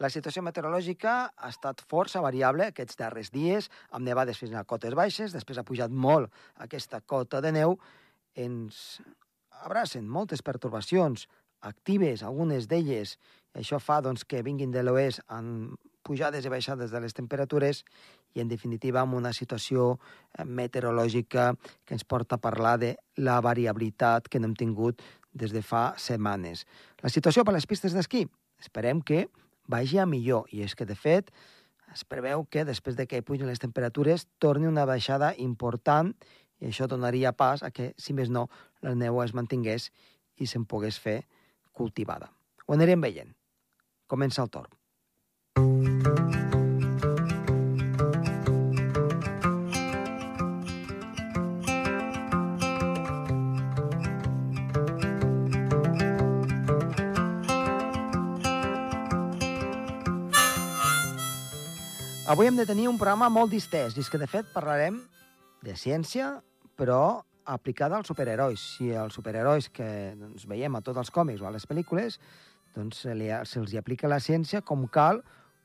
La situació meteorològica ha estat força variable aquests darrers dies, amb nevades fins a cotes baixes, després ha pujat molt aquesta cota de neu, ens abracen moltes pertorbacions actives, algunes d'elles, això fa doncs, que vinguin de l'oest amb pujades i baixades de les temperatures i, en definitiva, amb una situació eh, meteorològica que ens porta a parlar de la variabilitat que no hem tingut des de fa setmanes. La situació per les pistes d'esquí? Esperem que vagi a millor. I és que, de fet, es preveu que després de que pugen les temperatures torni una baixada important i això donaria pas a que, si més no, la neu es mantingués i se'n pogués fer cultivada. Ho anirem veient. Comença el torn. Avui hem de tenir un programa molt distès, i és que, de fet, parlarem de ciència, però aplicada als superherois. Si els superherois que doncs, veiem a tots els còmics o a les pel·lícules doncs, se'ls se, se hi aplica la ciència com cal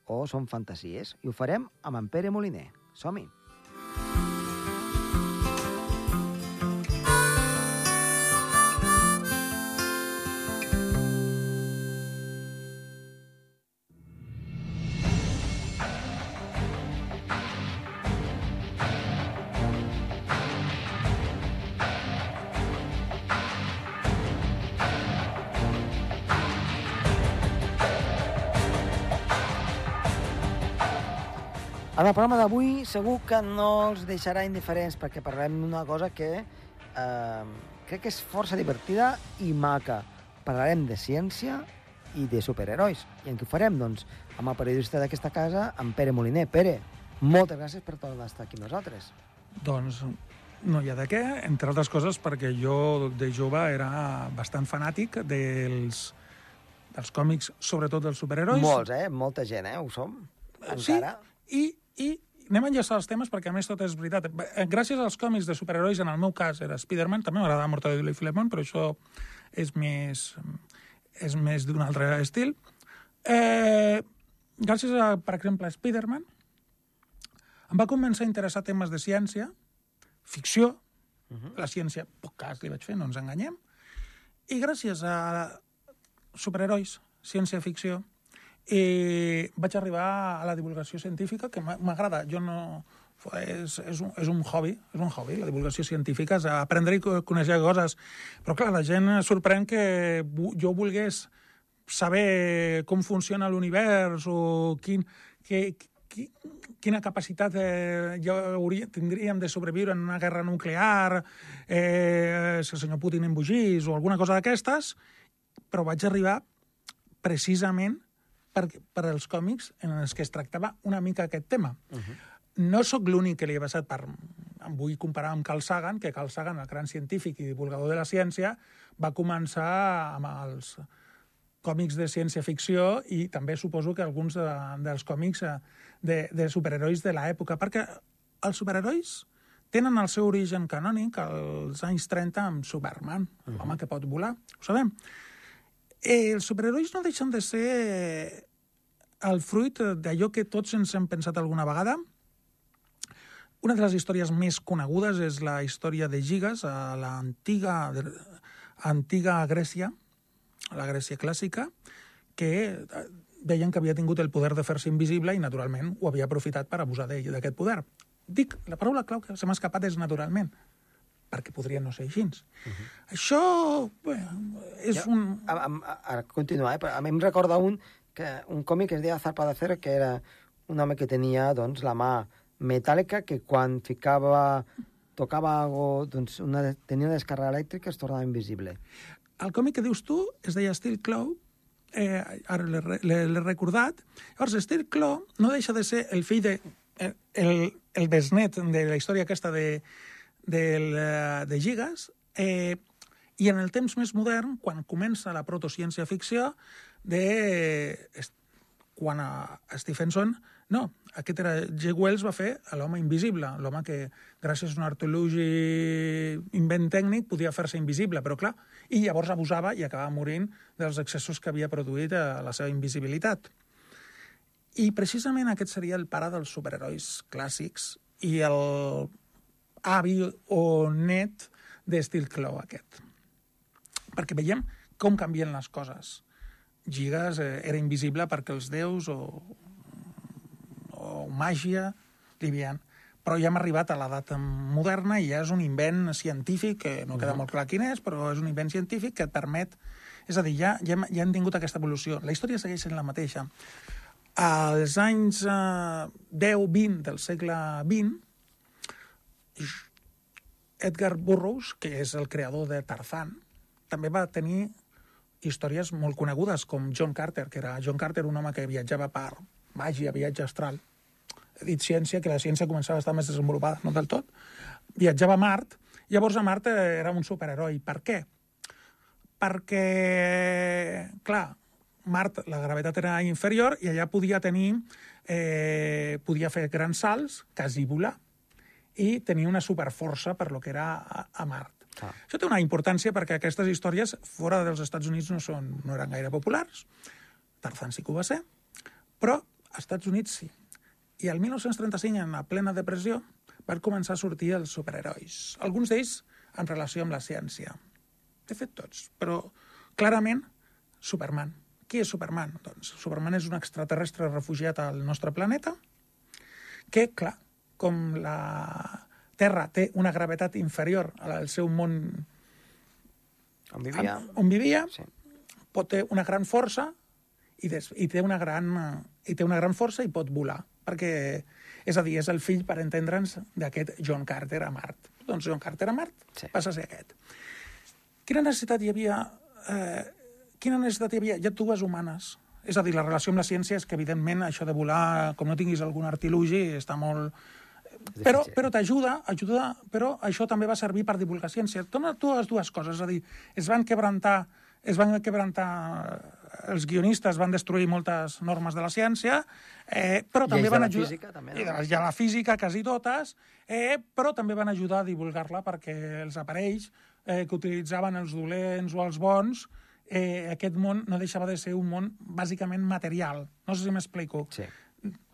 o són fantasies. I ho farem amb en Pere Moliner. Som-hi! El programa d'avui segur que no els deixarà indiferents perquè parlem d'una cosa que eh, crec que és força divertida i maca. Parlarem de ciència i de superherois. I en què ho farem? Doncs amb el periodista d'aquesta casa, en Pere Moliner. Pere, moltes gràcies per tornar a estar aquí amb nosaltres. Doncs no hi ha de què, entre altres coses perquè jo de jove era bastant fanàtic dels, dels còmics, sobretot dels superherois. Molts, eh? Molta gent, eh? Ho som, encara. Sí, i i anem a enllaçar els temes perquè, a més, tot és veritat. Gràcies als còmics de superherois, en el meu cas era Spider-Man, també m'agrada Mortadelo i Filemon, però això és més, és més d'un altre estil. Eh, gràcies a, per exemple, a Spider-Man, em va començar a interessar temes de ciència, ficció, uh -huh. la ciència, poc cas li vaig fer, no ens enganyem, i gràcies a superherois, ciència-ficció, i vaig arribar a la divulgació científica, que m'agrada. Jo no... És, és, un, és un hobby, és un hobby, la divulgació científica, és aprendre i conèixer coses. Però, clar, la gent sorprèn que jo volgués saber com funciona l'univers o quin, que, qui, quina capacitat eh, ja hauria, tindríem de sobreviure en una guerra nuclear, eh, si el senyor Putin embogís o alguna cosa d'aquestes, però vaig arribar precisament per, per als còmics en els que es tractava una mica aquest tema. Uh -huh. No sóc l'únic que li he passat per... Em vull comparar amb Carl Sagan, que Carl Sagan, el gran científic i divulgador de la ciència, va començar amb els còmics de ciència-ficció i també suposo que alguns de, dels còmics eh, de, de superherois de l'època, perquè els superherois tenen el seu origen canònic als anys 30 amb Superman, uh -huh. l'home que pot volar, ho sabem. Eh, els superherois no deixen de ser el fruit d'allò que tots ens hem pensat alguna vegada. Una de les històries més conegudes és la història de Gigas a l'antiga antiga Grècia, a la Grècia clàssica, que deien que havia tingut el poder de fer-se invisible i, naturalment, ho havia aprofitat per abusar d'aquest poder. Dic, la paraula clau que se m'ha escapat és naturalment perquè podria no ser així. Uh -huh. Això bé, és jo, un... A, a, a continuar, eh? a mi em recorda un, que, un còmic que es deia Zarpa de Cero, que era un home que tenia doncs, la mà metàl·lica que quan ficava tocava algo, doncs una, tenia una descàrrega elèctrica es tornava invisible. El còmic que dius tu es deia Steel Claw, eh, ara l'he recordat. Llavors, Steel Claw no deixa de ser el fill de... El, el, el besnet de la història aquesta de, del, eh, de Gigas, eh, i en el temps més modern, quan comença la protociència-ficció, de... quan a Stephenson... No, aquest era... G. Wells va fer l'home invisible, l'home que, gràcies a un artologi invent tècnic, podia fer-se invisible, però clar, i llavors abusava i acabava morint dels excessos que havia produït a la seva invisibilitat. I precisament aquest seria el pare dels superherois clàssics i el avi o net de Steel Claw aquest. Perquè veiem com canvien les coses. Gigas eh, era invisible perquè els déus o, o màgia li havien... Però ja hem arribat a l'edat moderna i ja és un invent científic, que no queda molt clar quin és, però és un invent científic que et permet... És a dir, ja, ja, hem, ja hem tingut aquesta evolució. La història segueix sent la mateixa. Als anys eh, 10-20 del segle XX, Edgar Burroughs, que és el creador de Tarzan, també va tenir històries molt conegudes, com John Carter, que era John Carter, un home que viatjava per màgia, viatge astral. He dit ciència, que la ciència començava a estar més desenvolupada, no del tot. Viatjava a Mart, llavors a Mart eh, era un superheroi. Per què? Perquè, clar, Mart, la gravetat era inferior i allà podia tenir, eh, podia fer grans salts, quasi volar, i tenir una superforça per lo que era a, a Mart. Ah. Això té una importància perquè aquestes històries fora dels Estats Units no, són, no eren gaire populars. Tarzan sí que ho va ser, però als Estats Units sí. I el 1935, en la plena depressió, van començar a sortir els superherois. Alguns d'ells en relació amb la ciència. De fet, tots. Però, clarament, Superman. Qui és Superman? Doncs Superman és un extraterrestre refugiat al nostre planeta que, clar, com la Terra té una gravetat inferior al seu món On vivia? on vivia, Sí. pot ter una gran força i, des, i, té una gran, i té una gran força i pot volar. Perquè, és a dir, és el fill, per entendre'ns, d'aquest John Carter a Mart. Doncs John Carter a Mart Sí. passa a ser aquest. Quina necessitat hi havia... Eh, quina necessitat hi havia? Hi ha dues humanes. És a dir, la relació amb la ciència és que, evidentment, això de volar, com no tinguis algun artilugi, està molt... Però, però t'ajuda, ajuda, però això també va servir per divulgar ciència. Dona dues, dues coses, és a dir, es van quebrantar, es van quebrantar els guionistes van destruir moltes normes de la ciència, eh, però també van ajudar... física, també, no? I de la física, quasi totes, eh, però també van ajudar a divulgar-la perquè els aparells eh, que utilitzaven els dolents o els bons, eh, aquest món no deixava de ser un món bàsicament material. No sé si m'explico Sí.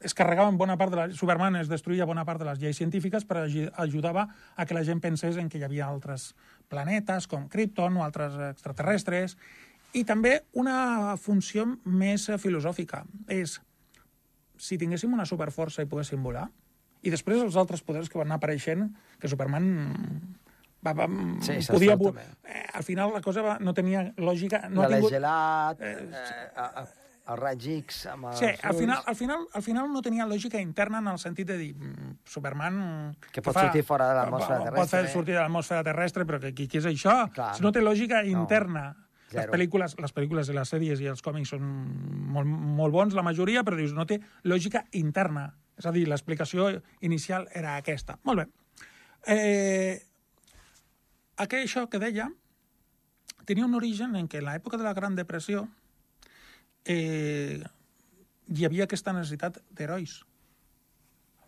Es carregaven bona part de la... Superman es destruïa bona part de les lleis científiques, però ajudava a que la gent pensés en que hi havia altres planetes, com Krypton o altres extraterrestres, i també una funció més filosòfica. És, si tinguéssim una superforça i poguéssim volar, i després els altres poders que van anar apareixent, que Superman va, va, Sí, podia... Eh, al final la cosa va, no tenia lògica. No ha tingut... gelat, Eh, eh, el raig X amb els Sí, al final, al, final, al final no tenia lògica interna en el sentit de dir mm, Superman... Que pot sortir fora de l'atmosfera Pot terrestre. fer sortir de l'atmosfera terrestre, però què, què és això? Clar. Si no té lògica interna. Les Zero. pel·lícules, les pel·lícules i les sèries i els còmics són molt, molt bons, la majoria, però dius, no té lògica interna. És a dir, l'explicació inicial era aquesta. Molt bé. Eh, això que deia tenia un origen en què en l'època de la Gran Depressió eh, hi havia aquesta necessitat d'herois.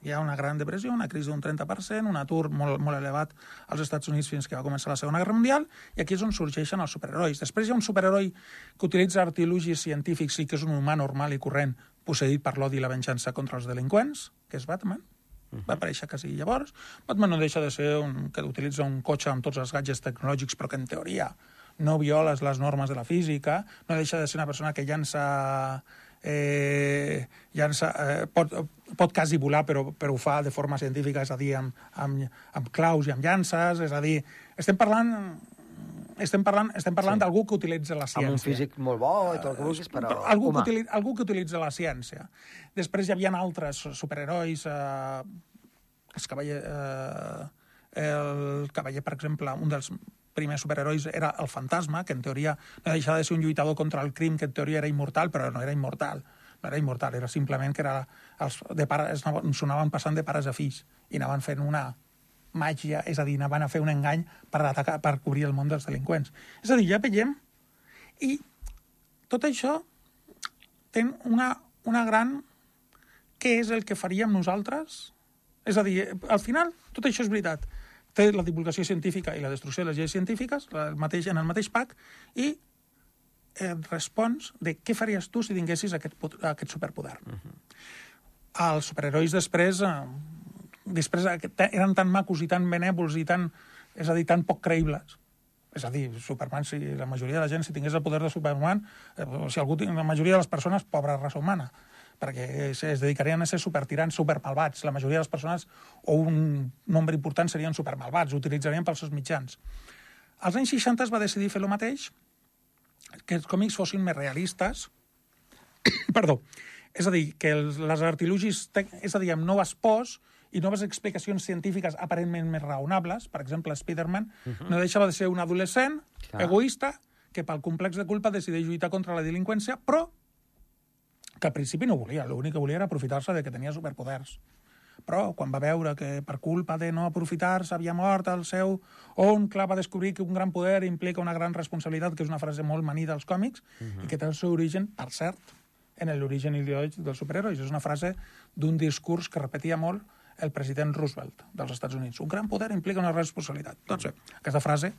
Hi ha una gran depressió, una crisi d'un 30%, un atur molt, molt elevat als Estats Units fins que va començar la Segona Guerra Mundial, i aquí és on sorgeixen els superherois. Després hi ha un superheroi que utilitza artilugis científics i que és un humà normal i corrent, posseït per l'odi i la venjança contra els delinqüents, que és Batman. Va aparèixer quasi llavors. Batman no deixa de ser un que utilitza un cotxe amb tots els gadgets tecnològics, però que en teoria no violes les normes de la física, no deixa de ser una persona que llança eh, llança, eh, pot, pot quasi volar, però, però ho fa de forma científica, és a dir, amb, amb, amb claus i amb llances, és a dir, estem parlant estem parlant, estem parlant Sí. d'algú que utilitza la ciència. amb un físic molt bo i tot el que vulguis, però, Però algú, que humà. utili, algú que utilitza la ciència. Després hi havia altres superherois, eh, els cavaller, eh, el cavaller, per exemple, un dels primers superherois era el fantasma, que en teoria no deixava de ser un lluitador contra el crim, que en teoria era immortal, però no era immortal. No era immortal, era simplement que era els de pare, es anaven- s'ho anaven passant de pares a fills i anaven fent una màgia, és a dir, anaven a fer un engany per, atacar, per cobrir el món dels delinqüents. És a dir, ja veiem i tot això té una, una gran... Què és el que faríem nosaltres? És a dir, al final, tot això és veritat. Té la divulgació científica i la destrucció de les lleis científiques el mateix, en el mateix pack i eh, respons de què faries tu si tinguessis aquest, aquest superpoder. Uh -huh. els superherois després, eh, després eren tan macos i tan benèvols i tan, és a dir, tan poc creïbles. És a dir, Superman, si la majoria de la gent, si tingués el poder de Superman, eh, si algú, la majoria de les persones, pobra raça humana, perquè es, es dedicarien a ser supertirants, supermalvats. La majoria de les persones, o un nombre important, serien supermalvats, utilitzarien pels seus mitjans. Als anys 60 es va decidir fer el mateix, que els còmics fossin més realistes, perdó, és a dir, que els, les artilugis, és a dir, amb noves pors i noves explicacions científiques aparentment més raonables, per exemple, Spider-Man, uh -huh. no deixava de ser un adolescent Clar. egoista que pel complex de culpa decideix lluitar contra la delinqüència, però que al principi no volia, l'únic que volia era aprofitar-se de que tenia superpoders. Però quan va veure que per culpa de no aprofitar-se havia mort el seu oncle, va descobrir que un gran poder implica una gran responsabilitat, que és una frase molt manida als còmics, uh -huh. i que té el seu origen, per cert, en l'origen ideològic dels superherois. És una frase d'un discurs que repetia molt el president Roosevelt dels Estats Units. Un gran poder implica una responsabilitat. Doncs bé, aquesta frase,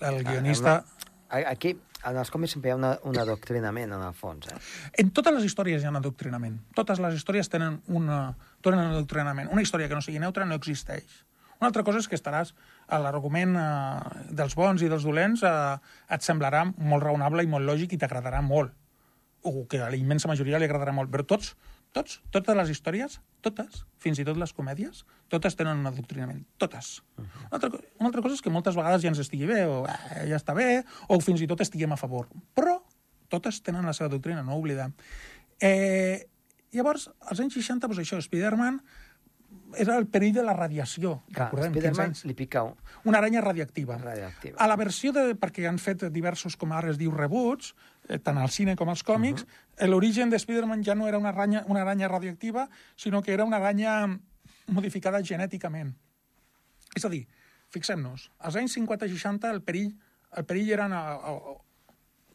el ah, guionista... Aquí, en els còmics sempre hi ha una, un adoctrinament, en el fons. Eh? En totes les històries hi ha un adoctrinament. Totes les històries tenen, una, tenen un adoctrinament. Una història que no sigui neutra no existeix. Una altra cosa és que estaràs a l'argument eh, dels bons i dels dolents eh, et semblarà molt raonable i molt lògic i t'agradarà molt. O que a la immensa majoria li agradarà molt. Però tots tots, totes les històries, totes, fins i tot les comèdies, totes tenen un adoctrinament, totes. Uh -huh. una, altra, una altra cosa és que moltes vegades ja ens estigui bé, o eh, ja està bé, o fins i tot estiguem a favor. Però totes tenen la seva doctrina, no oblidem. Eh, llavors, als anys 60, doncs això, Spider-Man era el perill de la radiació. Clar, Spider-Man li pica un... Una aranya radiactiva. radiactiva. A la versió de... perquè han fet diversos, com ara es diu, rebuts, tant al cine com als còmics, uh -huh. l'origen de Spider-Man ja no era una aranya, una aranya radioactiva, sinó que era una aranya modificada genèticament. És a dir, fixem-nos, als anys 50 i 60 el perill, el perill eren a, a, a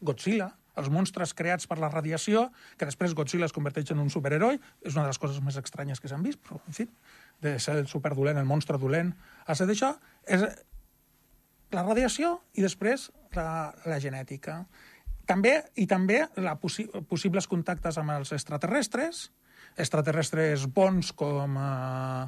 Godzilla, els monstres creats per la radiació, que després Godzilla es converteix en un superheroi, és una de les coses més estranyes que s'han vist, però, en fi, de ser el superdolent, el monstre dolent, a ser d'això, és la radiació i després la, la genètica. També, i també la possi possibles contactes amb els extraterrestres, extraterrestres bons com eh,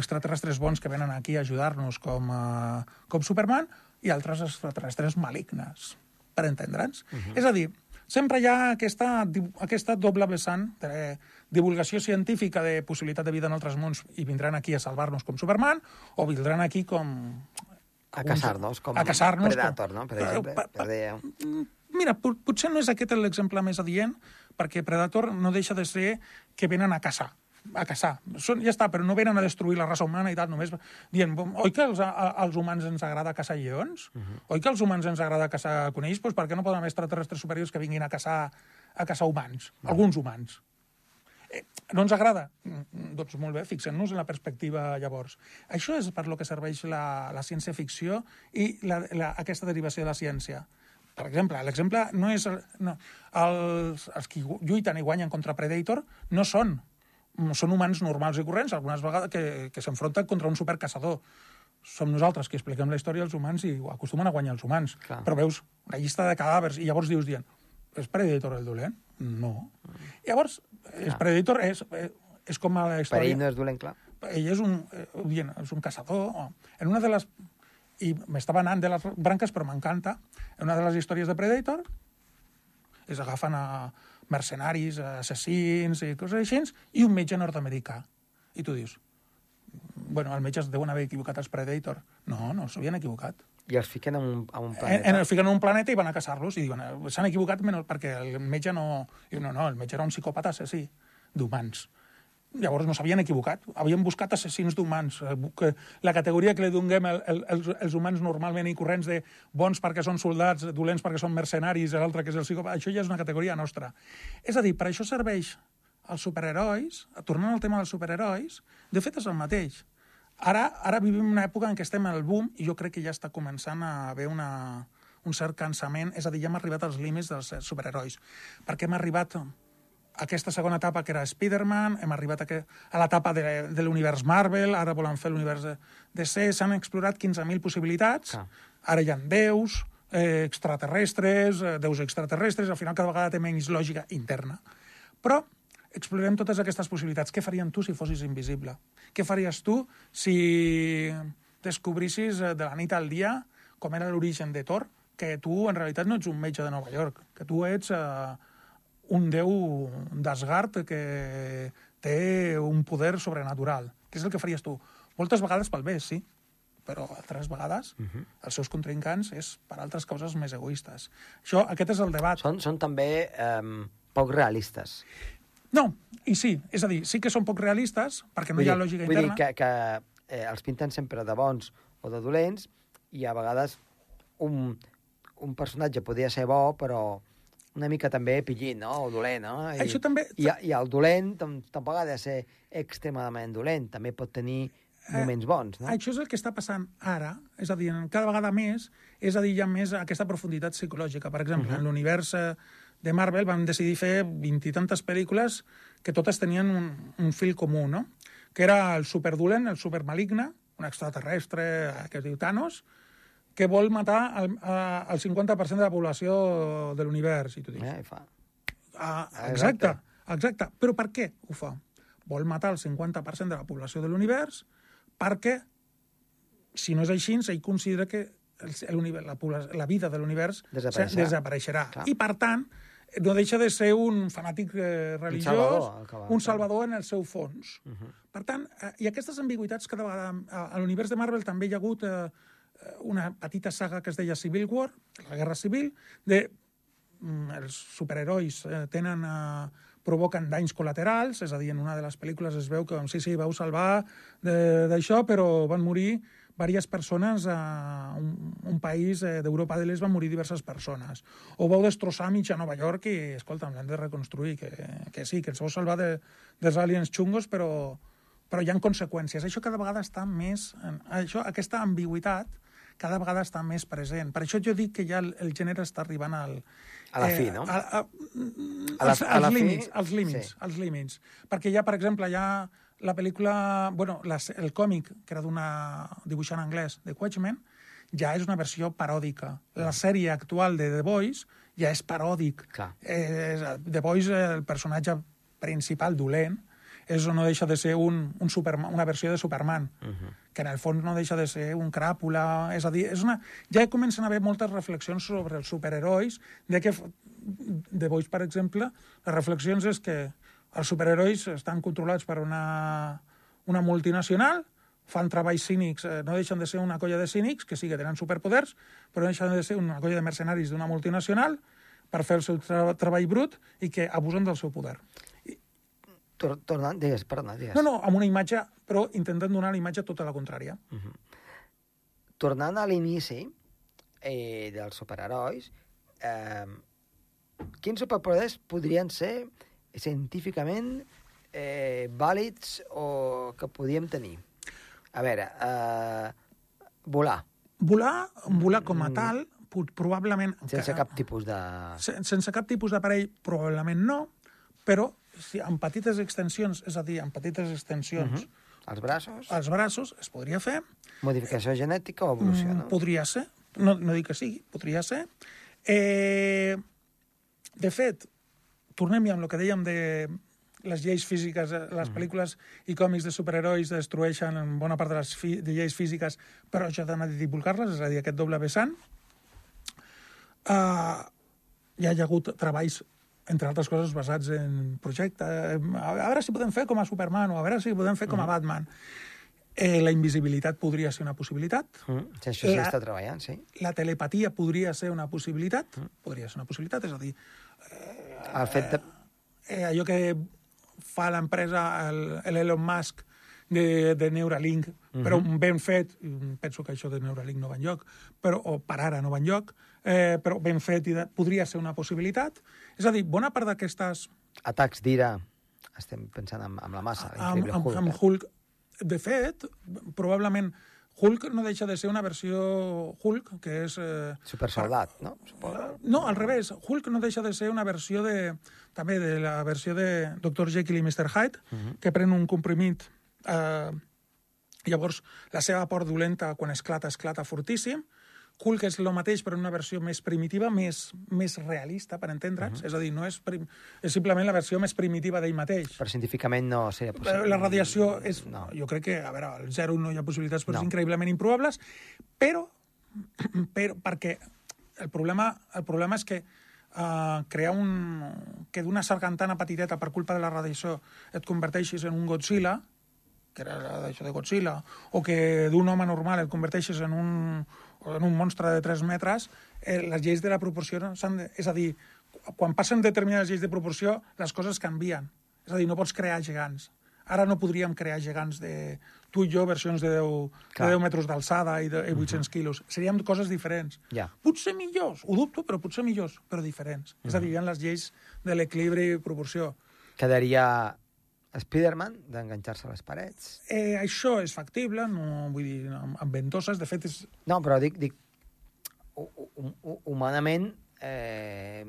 extraterrestres bons que venen aquí a ajudar-nos com, eh, com Superman i altres extraterrestres malignes, per entendre'ns. Uh -huh. És a dir, sempre hi ha aquesta, aquesta doble vessant de divulgació científica de possibilitat de vida en altres mons i vindran aquí a salvar-nos com Superman o vindran aquí com... A caçar-nos, com a caçar Predator, com... no? Per exemple, per, per, per, Mira, potser no és aquest l'exemple més adient, perquè Predator no deixa de ser que venen a caçar a caçar. Són, ja està, però no venen a destruir la raça humana i tal, només dient, oi que als, als humans ens agrada caçar lleons? Uh -huh. Oi que als humans ens agrada caçar conills? Doncs per què no poden haver extraterrestres superiors que vinguin a caçar, a caçar humans? Uh -huh. Alguns humans. Eh, no ens agrada? Mm, doncs molt bé, fixem-nos en la perspectiva llavors. Això és per lo que serveix la, la ciència-ficció i la, la, aquesta derivació de la ciència. Per exemple, l'exemple no és... No, els, els que lluiten i guanyen contra Predator no són són humans normals i corrents, algunes vegades que, que s'enfronten contra un supercaçador. Som nosaltres qui expliquem la història als humans i acostumen a guanyar els humans. Clar. Però veus una llista de cadàvers i llavors dius dient és Predator el dolent? No. Mm. Llavors, és Predator és, és com a la història... Per ell no és dolent, clar. Ell és un, eh, dient, és un caçador. En una de les i m'estava anant de les branques, però m'encanta. En una de les històries de Predator es agafen a mercenaris, a assassins i coses així, i un metge nord-americà. I tu dius, bueno, els metges deuen haver equivocat els Predator. No, no, s'havien equivocat. I els fiquen en un, en un planeta. En, en, els fiquen en un planeta i van a caçar-los i diuen, s'han equivocat menys perquè el metge no... Diu, no, no, el metge era un psicòpata assassí d'humans. Llavors no s'havien equivocat. Havien buscat assassins d'humans. Eh, la categoria que li donem el, el, els, els humans normalment i corrents de bons perquè són soldats, dolents perquè són mercenaris, l'altre que és el psicòpata, això ja és una categoria nostra. És a dir, per això serveix els superherois, tornant al tema dels superherois, de fet és el mateix. Ara, ara vivim una època en què estem al boom i jo crec que ja està començant a haver una, un cert cansament, és a dir, ja hem arribat als límits dels superherois, perquè hem arribat aquesta segona etapa que era Spider-Man, hem arribat a, que, a l'etapa de, de l'univers Marvel, ara volen fer l'univers de DC, s'han explorat 15.000 possibilitats, ah. ara hi ha déus, eh, extraterrestres, eh, déus extraterrestres, al final cada vegada té menys lògica interna. Però explorem totes aquestes possibilitats. Què farien tu si fossis invisible? Què faries tu si descobrissis eh, de la nit al dia com era l'origen de Thor, que tu en realitat no ets un metge de Nova York, que tu ets eh, un déu d'Asgard que té un poder sobrenatural. Què és el que faries tu? Moltes vegades pel bé, sí, però altres vegades uh -huh. els seus contrincants és per altres causes més egoistes. Això, aquest és el debat. Són, són també eh, poc realistes. No, i sí. És a dir, sí que són poc realistes, perquè no vull hi ha lògica vull interna. Vull dir que, que eh, els pinten sempre de bons o de dolents, i a vegades un, un personatge podria ser bo, però una mica també pillint, no? O dolent, no? I, Això també... I, I el dolent tampoc ha de ser extremadament dolent, també pot tenir moments bons, no? Eh, això és el que està passant ara, és a dir, cada vegada més, és a dir, hi ha més aquesta profunditat psicològica. Per exemple, uh -huh. en l'univers eh, de Marvel van decidir fer vint i tantes pel·lícules que totes tenien un, un fil comú, no? Que era el superdolent, el supermaligne, un extraterrestre que es diu Thanos, que vol matar el, el 50% de la població de l'univers. I tu dius... Eh, fa. Ah, exacte, exacte. Però per què ho fa? Vol matar el 50% de la població de l'univers perquè, si no és així, ell considera que la, la vida de l'univers desapareixerà. desapareixerà. Clar. I, per tant, no deixa de ser un fanàtic eh, religiós, un salvador, un salvador en el seu fons. Uh -huh. Per tant, eh, i aquestes ambigüitats cada vegada... A l'univers de Marvel també hi ha hagut eh, una petita saga que es deia Civil War, la Guerra Civil, de mm, els superherois eh, tenen... Eh, provoquen danys col·laterals, és a dir, en una de les pel·lícules es veu que sí, sí, vau salvar d'això, però van morir diverses persones a un, un país eh, d'Europa de l'Est van morir diverses persones. O vau destrossar mitja Nova York i, escolta, l'hem de reconstruir, que, que sí, que ens vau salvar de, dels aliens xungos, però, però hi ha conseqüències. Això cada vegada està més... Això, aquesta ambigüitat cada vegada està més present. Per això jo dic que ja el, el gènere està arribant al... A la fi, no? A, a, a la, als, a la als fi, límits, als límits, sí. als límits. Perquè ja, per exemple, ja la pel·lícula... Bueno, la, el còmic, que era d'una dibuixant anglès, de Watchmen, ja és una versió paròdica. La sèrie actual de The Boys ja és paròdic. Clar. Eh, The Boys, el personatge principal dolent, és o no deixa de ser un, un Superman, una versió de Superman, uh -huh. que en el fons no deixa de ser un cràpula... És a dir, és una... ja comencen a haver moltes reflexions sobre els superherois, de que, de Boys, per exemple, les reflexions és que els superherois estan controlats per una, una multinacional, fan treballs cínics, eh, no deixen de ser una colla de cínics, que sí que tenen superpoders, però no deixen de ser una colla de mercenaris d'una multinacional per fer el seu tra treball brut i que abusen del seu poder. Tor tornant, digues, perdona, digues. No, no, amb una imatge, però intentant donar la imatge tota la contrària. Uh -huh. Tornant a l'inici eh, dels superherois, eh, quins superpoders podrien ser científicament eh, vàlids o que podíem tenir? A veure, eh, volar. Volar, volar com a tal, probablement... Sense cap tipus de... Sense cap tipus d'aparell, probablement no, però si en petites extensions, és a dir, en petites extensions... Uh -huh. Els braços? Els braços es podria fer. Modificació genètica o evolució, no? Podria ser. No, no dic que sigui, podria ser. Eh, de fet, tornem ja amb el que dèiem de les lleis físiques, les pel·lícules i còmics de superherois destrueixen bona part de les fi de lleis físiques, però això d'anar a divulgar-les, és a dir, aquest doble vessant. Uh, ja hi ha hagut treballs entre altres coses basats en projectes, a veure si podem fer com a Superman o a veure si podem fer com a Batman. Eh, la invisibilitat podria ser una possibilitat. Mm. Sí, això sí la, està treballant, sí. La telepatia podria ser una possibilitat. Mm. Podria ser una possibilitat, és a dir... Eh, el fet de... Eh, allò que fa l'empresa, l'Elon Musk, de, de Neuralink, uh -huh. però ben fet, penso que això de Neuralink no va enlloc, però, o per ara no va enlloc, eh, però ben fet i de, podria ser una possibilitat. És a dir, bona part d'aquestes... Atacs d'ira, estem pensant en, en la massa, amb, amb, Hulk. Amb eh? Hulk. De fet, probablement Hulk no deixa de ser una versió Hulk, que és... Eh, Supersoldat, no? Suposo. No, al revés. Hulk no deixa de ser una versió de... també de la versió de Dr. Jekyll i Mr. Hyde, uh -huh. que pren un comprimit Eh, llavors, la seva por dolenta, quan esclata, esclata fortíssim. Hulk és el mateix, però en una versió més primitiva, més, més realista, per entendre'ns. Uh -huh. És a dir, no és, prim... és simplement la versió més primitiva d'ell mateix. Però científicament no seria possible. La radiació és... No. Jo crec que, a veure, al zero no hi ha possibilitats, però no. és increïblement improbables, però, però perquè el problema, el problema és que uh, crear un... que d'una sargantana petiteta per culpa de la radiació et converteixis en un Godzilla, que era això de Godzilla, o que d'un home normal et converteixes en un, en un monstre de 3 metres, eh, les lleis de la proporció s'han de... És a dir, quan passen determinades lleis de proporció, les coses canvien. És a dir, no pots crear gegants. Ara no podríem crear gegants de tu i jo, versions de 10, Clar. de 10 metres d'alçada i de 800 uh -huh. quilos. Serien coses diferents. Ja. Potser millors, ho dubto, però potser millors, però diferents. Uh -huh. És a dir, hi ha les lleis de l'equilibri i proporció. Quedaria Spiderman d'enganxar-se a les parets. Eh, això és factible, no vull dir amb, ventoses, de fet és... No, però dic, dic humanament eh,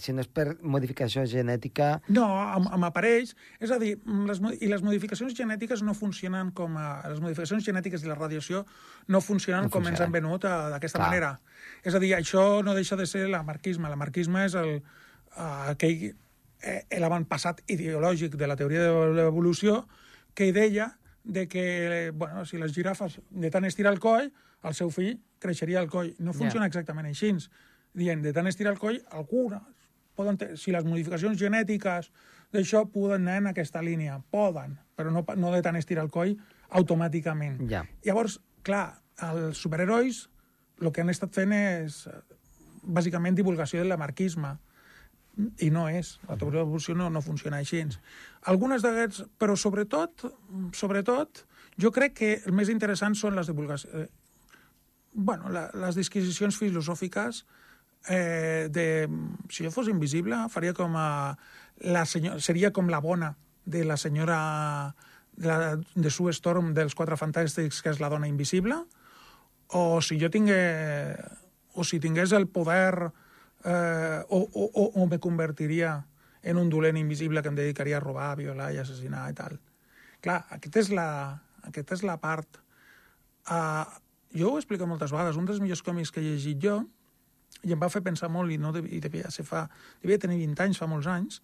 si no és per modificació genètica... No, amb, amb aparells. És a dir, les, i les modificacions genètiques no funcionen com a... Les modificacions genètiques i la radiació no funcionen no com ens han venut d'aquesta manera. És a dir, això no deixa de ser l'amarquisme. L'amarquisme és el, uh, aquell eh, l'avantpassat ideològic de la teoria de l'evolució que deia de que bueno, si les girafes de tant estirar el coll, el seu fill creixeria el coll. No funciona yeah. exactament així. Dient, de tant estirar el coll, algunes poden si les modificacions genètiques d'això poden anar en aquesta línia, poden, però no, no de tant estirar el coll automàticament. Ja. Llavors, clar, els superherois el que han estat fent és bàsicament divulgació de l'amarquisme i no és. La teoria de l'evolució no, no funciona així. Algunes d'aquests, però sobretot, sobretot, jo crec que el més interessant són les divulgacions... Eh, bueno, la, les disquisicions filosòfiques eh, de... Si jo fos invisible, faria com a... La senyor, seria com la bona de la senyora de, la, de Sue Storm dels Quatre Fantàstics, que és la dona invisible, o si jo tingués... o si tingués el poder eh, o, o, o, o me convertiria en un dolent invisible que em dedicaria a robar, a violar i assassinar i tal. Clar, aquesta és la, aquesta és la part... Uh, jo ho he explicat moltes vegades. Un dels millors còmics que he llegit jo i em va fer pensar molt, i, no i devia, ser fa, devia tenir 20 anys, fa molts anys,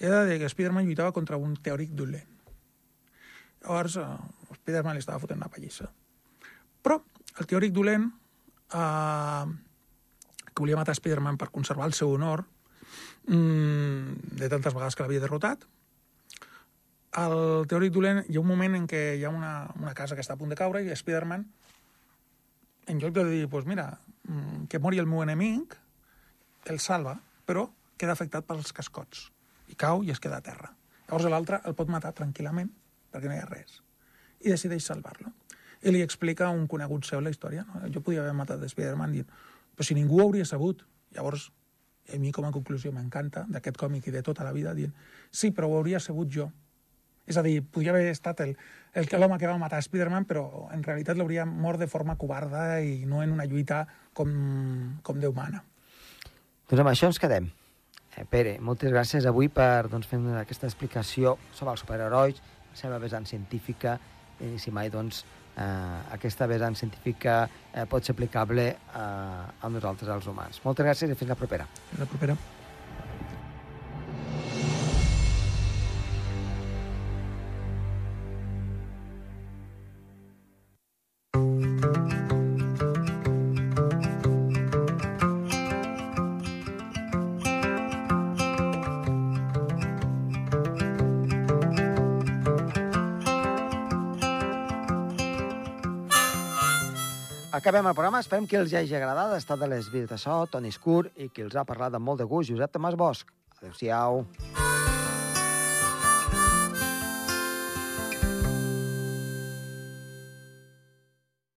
era de que Spiderman lluitava contra un teòric dolent. Llavors, uh, Spiderman li estava fotent una pallissa. Però el teòric dolent, uh, que volia matar Spiderman per conservar el seu honor, mm, de tantes vegades que l'havia derrotat, el teòric dolent, hi ha un moment en què hi ha una, una casa que està a punt de caure i Spiderman, en lloc de dir, pues mira, Mm, que mori el meu enemic, el salva, però queda afectat pels cascots. I cau i es queda a terra. Llavors l'altre el pot matar tranquil·lament, perquè no hi ha res. I decideix salvar-lo. I li explica un conegut seu la història. No? Jo podia haver matat Spider-Man dient, però si ningú ho hauria sabut. Llavors, a mi com a conclusió m'encanta d'aquest còmic i de tota la vida dient, sí, però ho hauria sabut jo. És a dir, podria haver estat l'home que va matar Spider-Man, però en realitat l'hauria mort de forma covarda i no en una lluita com, com Déu mana. Doncs amb això ens quedem. Eh, Pere, moltes gràcies avui per doncs, fer aquesta explicació sobre els superherois, la seva vessant científica, i si mai doncs, eh, aquesta vessant científica eh, pot ser aplicable eh, a nosaltres, els humans. Moltes gràcies i fins la propera. Fins la propera. Esperem que els hagi agradat. Ha estat de les vides de so, Toni Escur, i qui els ha parlat amb molt de gust, Josep Tomàs Bosch. Adéu-siau. Adéu-siau.